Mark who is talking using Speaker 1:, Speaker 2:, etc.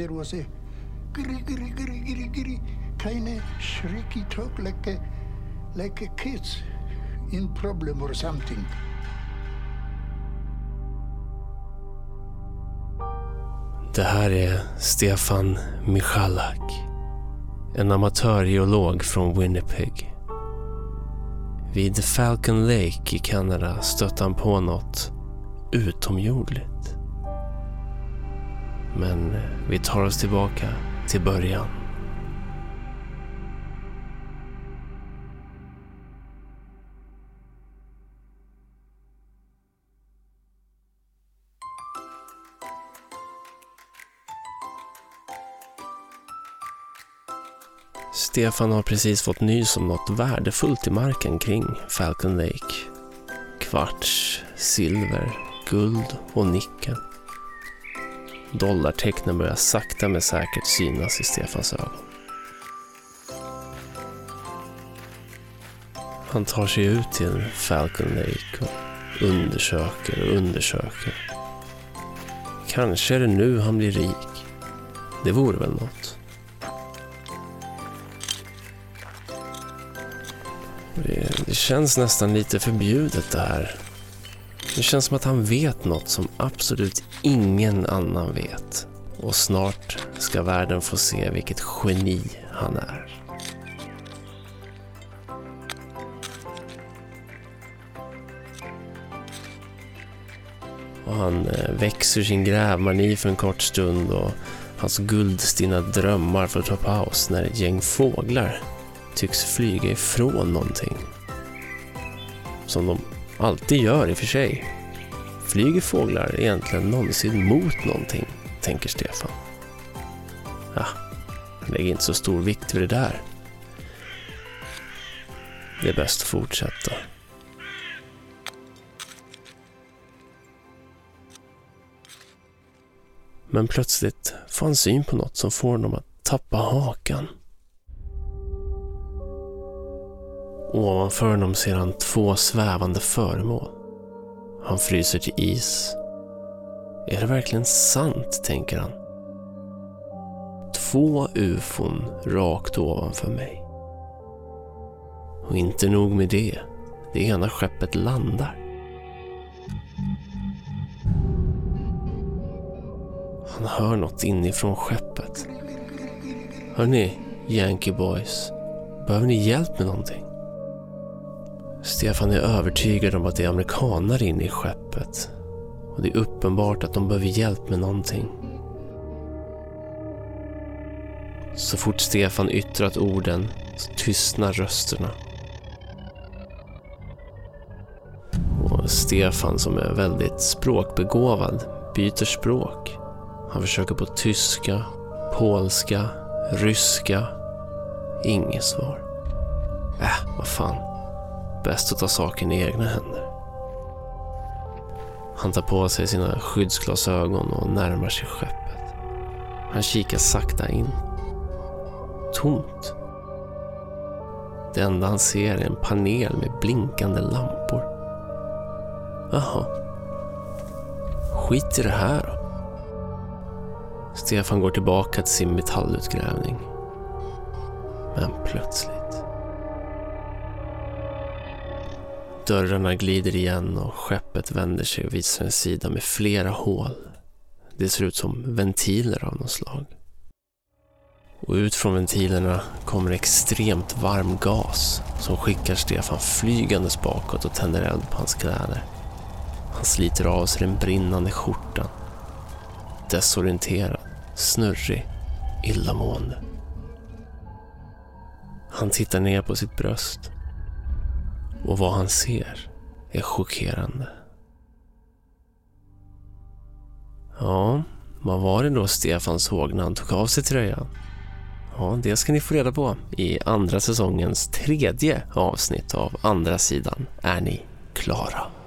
Speaker 1: there was a giri giri giri giri giri kind shrieky talk like a like a kids in problem or something.
Speaker 2: Det här är Stefan Michalak. En amatörgeolog från Winnipeg. Vid Falcon Lake i Kanada stötte han på något utomjordligt. Men eh, vi tar oss tillbaka till början. Stefan har precis fått nys om något värdefullt i marken kring Falcon Lake. Kvarts, silver, guld och nickel. Dollartecknen börjar sakta men säkert synas i Stefans ögon. Han tar sig ut till Falcon Lake och undersöker och undersöker. Kanske är det nu han blir rik. Det vore väl något. Det, det känns nästan lite förbjudet det här. Det känns som att han vet något som absolut ingen annan vet. Och snart ska världen få se vilket geni han är. Och han väcks växer sin grävmani för en kort stund och hans guldstinna drömmar får ta paus när ett gäng fåglar tycks flyga ifrån någonting. Som de alltid gör i och för sig. Flyger fåglar egentligen någonsin mot någonting, tänker Stefan. Ja, lägg inte så stor vikt vid det där. Det är bäst att fortsätta. Men plötsligt får han syn på något som får honom att tappa hakan. Ovanför honom ser han två svävande föremål. Han fryser till is. Är det verkligen sant, tänker han. Två ufon rakt ovanför mig. Och inte nog med det. Det ena skeppet landar. Han hör något inifrån skeppet. Hörni, Yankee Boys. Behöver ni hjälp med någonting? Stefan är övertygad om att det är amerikanare inne i skeppet. Och det är uppenbart att de behöver hjälp med någonting. Så fort Stefan yttrat orden så tystnar rösterna. Och Stefan som är väldigt språkbegåvad byter språk. Han försöker på tyska, polska, ryska. Inget svar. Äh, vad fan. Bäst att ta saken i egna händer. Han tar på sig sina skyddsglasögon och närmar sig skeppet. Han kikar sakta in. Tomt. Det enda han ser är en panel med blinkande lampor. Jaha. Skit i det här då. Stefan går tillbaka till sin metallutgrävning. Men plötsligt Dörrarna glider igen och skeppet vänder sig och visar en sida med flera hål. Det ser ut som ventiler av något slag. Och ut från ventilerna kommer extremt varm gas som skickar Stefan flygandes bakåt och tänder eld på hans kläder. Han sliter av sig den brinnande skjortan. Desorienterad, snurrig, illamående. Han tittar ner på sitt bröst och vad han ser är chockerande. Ja, vad var det då Stefan såg när han tog av sig tröjan? Ja, det ska ni få reda på i andra säsongens tredje avsnitt av Andra sidan. Är ni klara?